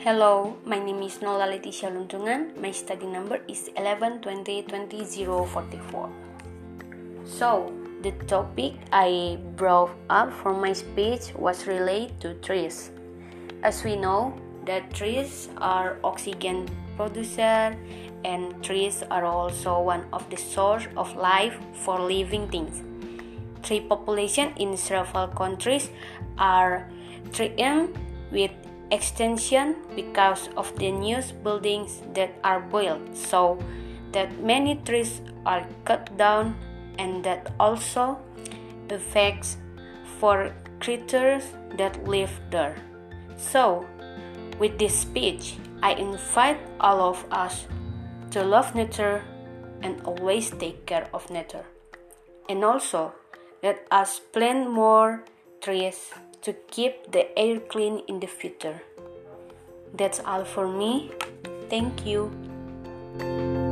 Hello, my name is Nola Leticia Luntungan. My study number is 11 20 20 044. So, the topic I brought up for my speech was related to trees. As we know, that trees are oxygen producer and trees are also one of the source of life for living things. Tree population in several countries are threatened with extension because of the new buildings that are built, so that many trees are cut down and that also affects for creatures that live there. So, with this speech, I invite all of us to love nature and always take care of nature. And also, let us plant more trees to keep the air clean in the future. That's all for me. Thank you.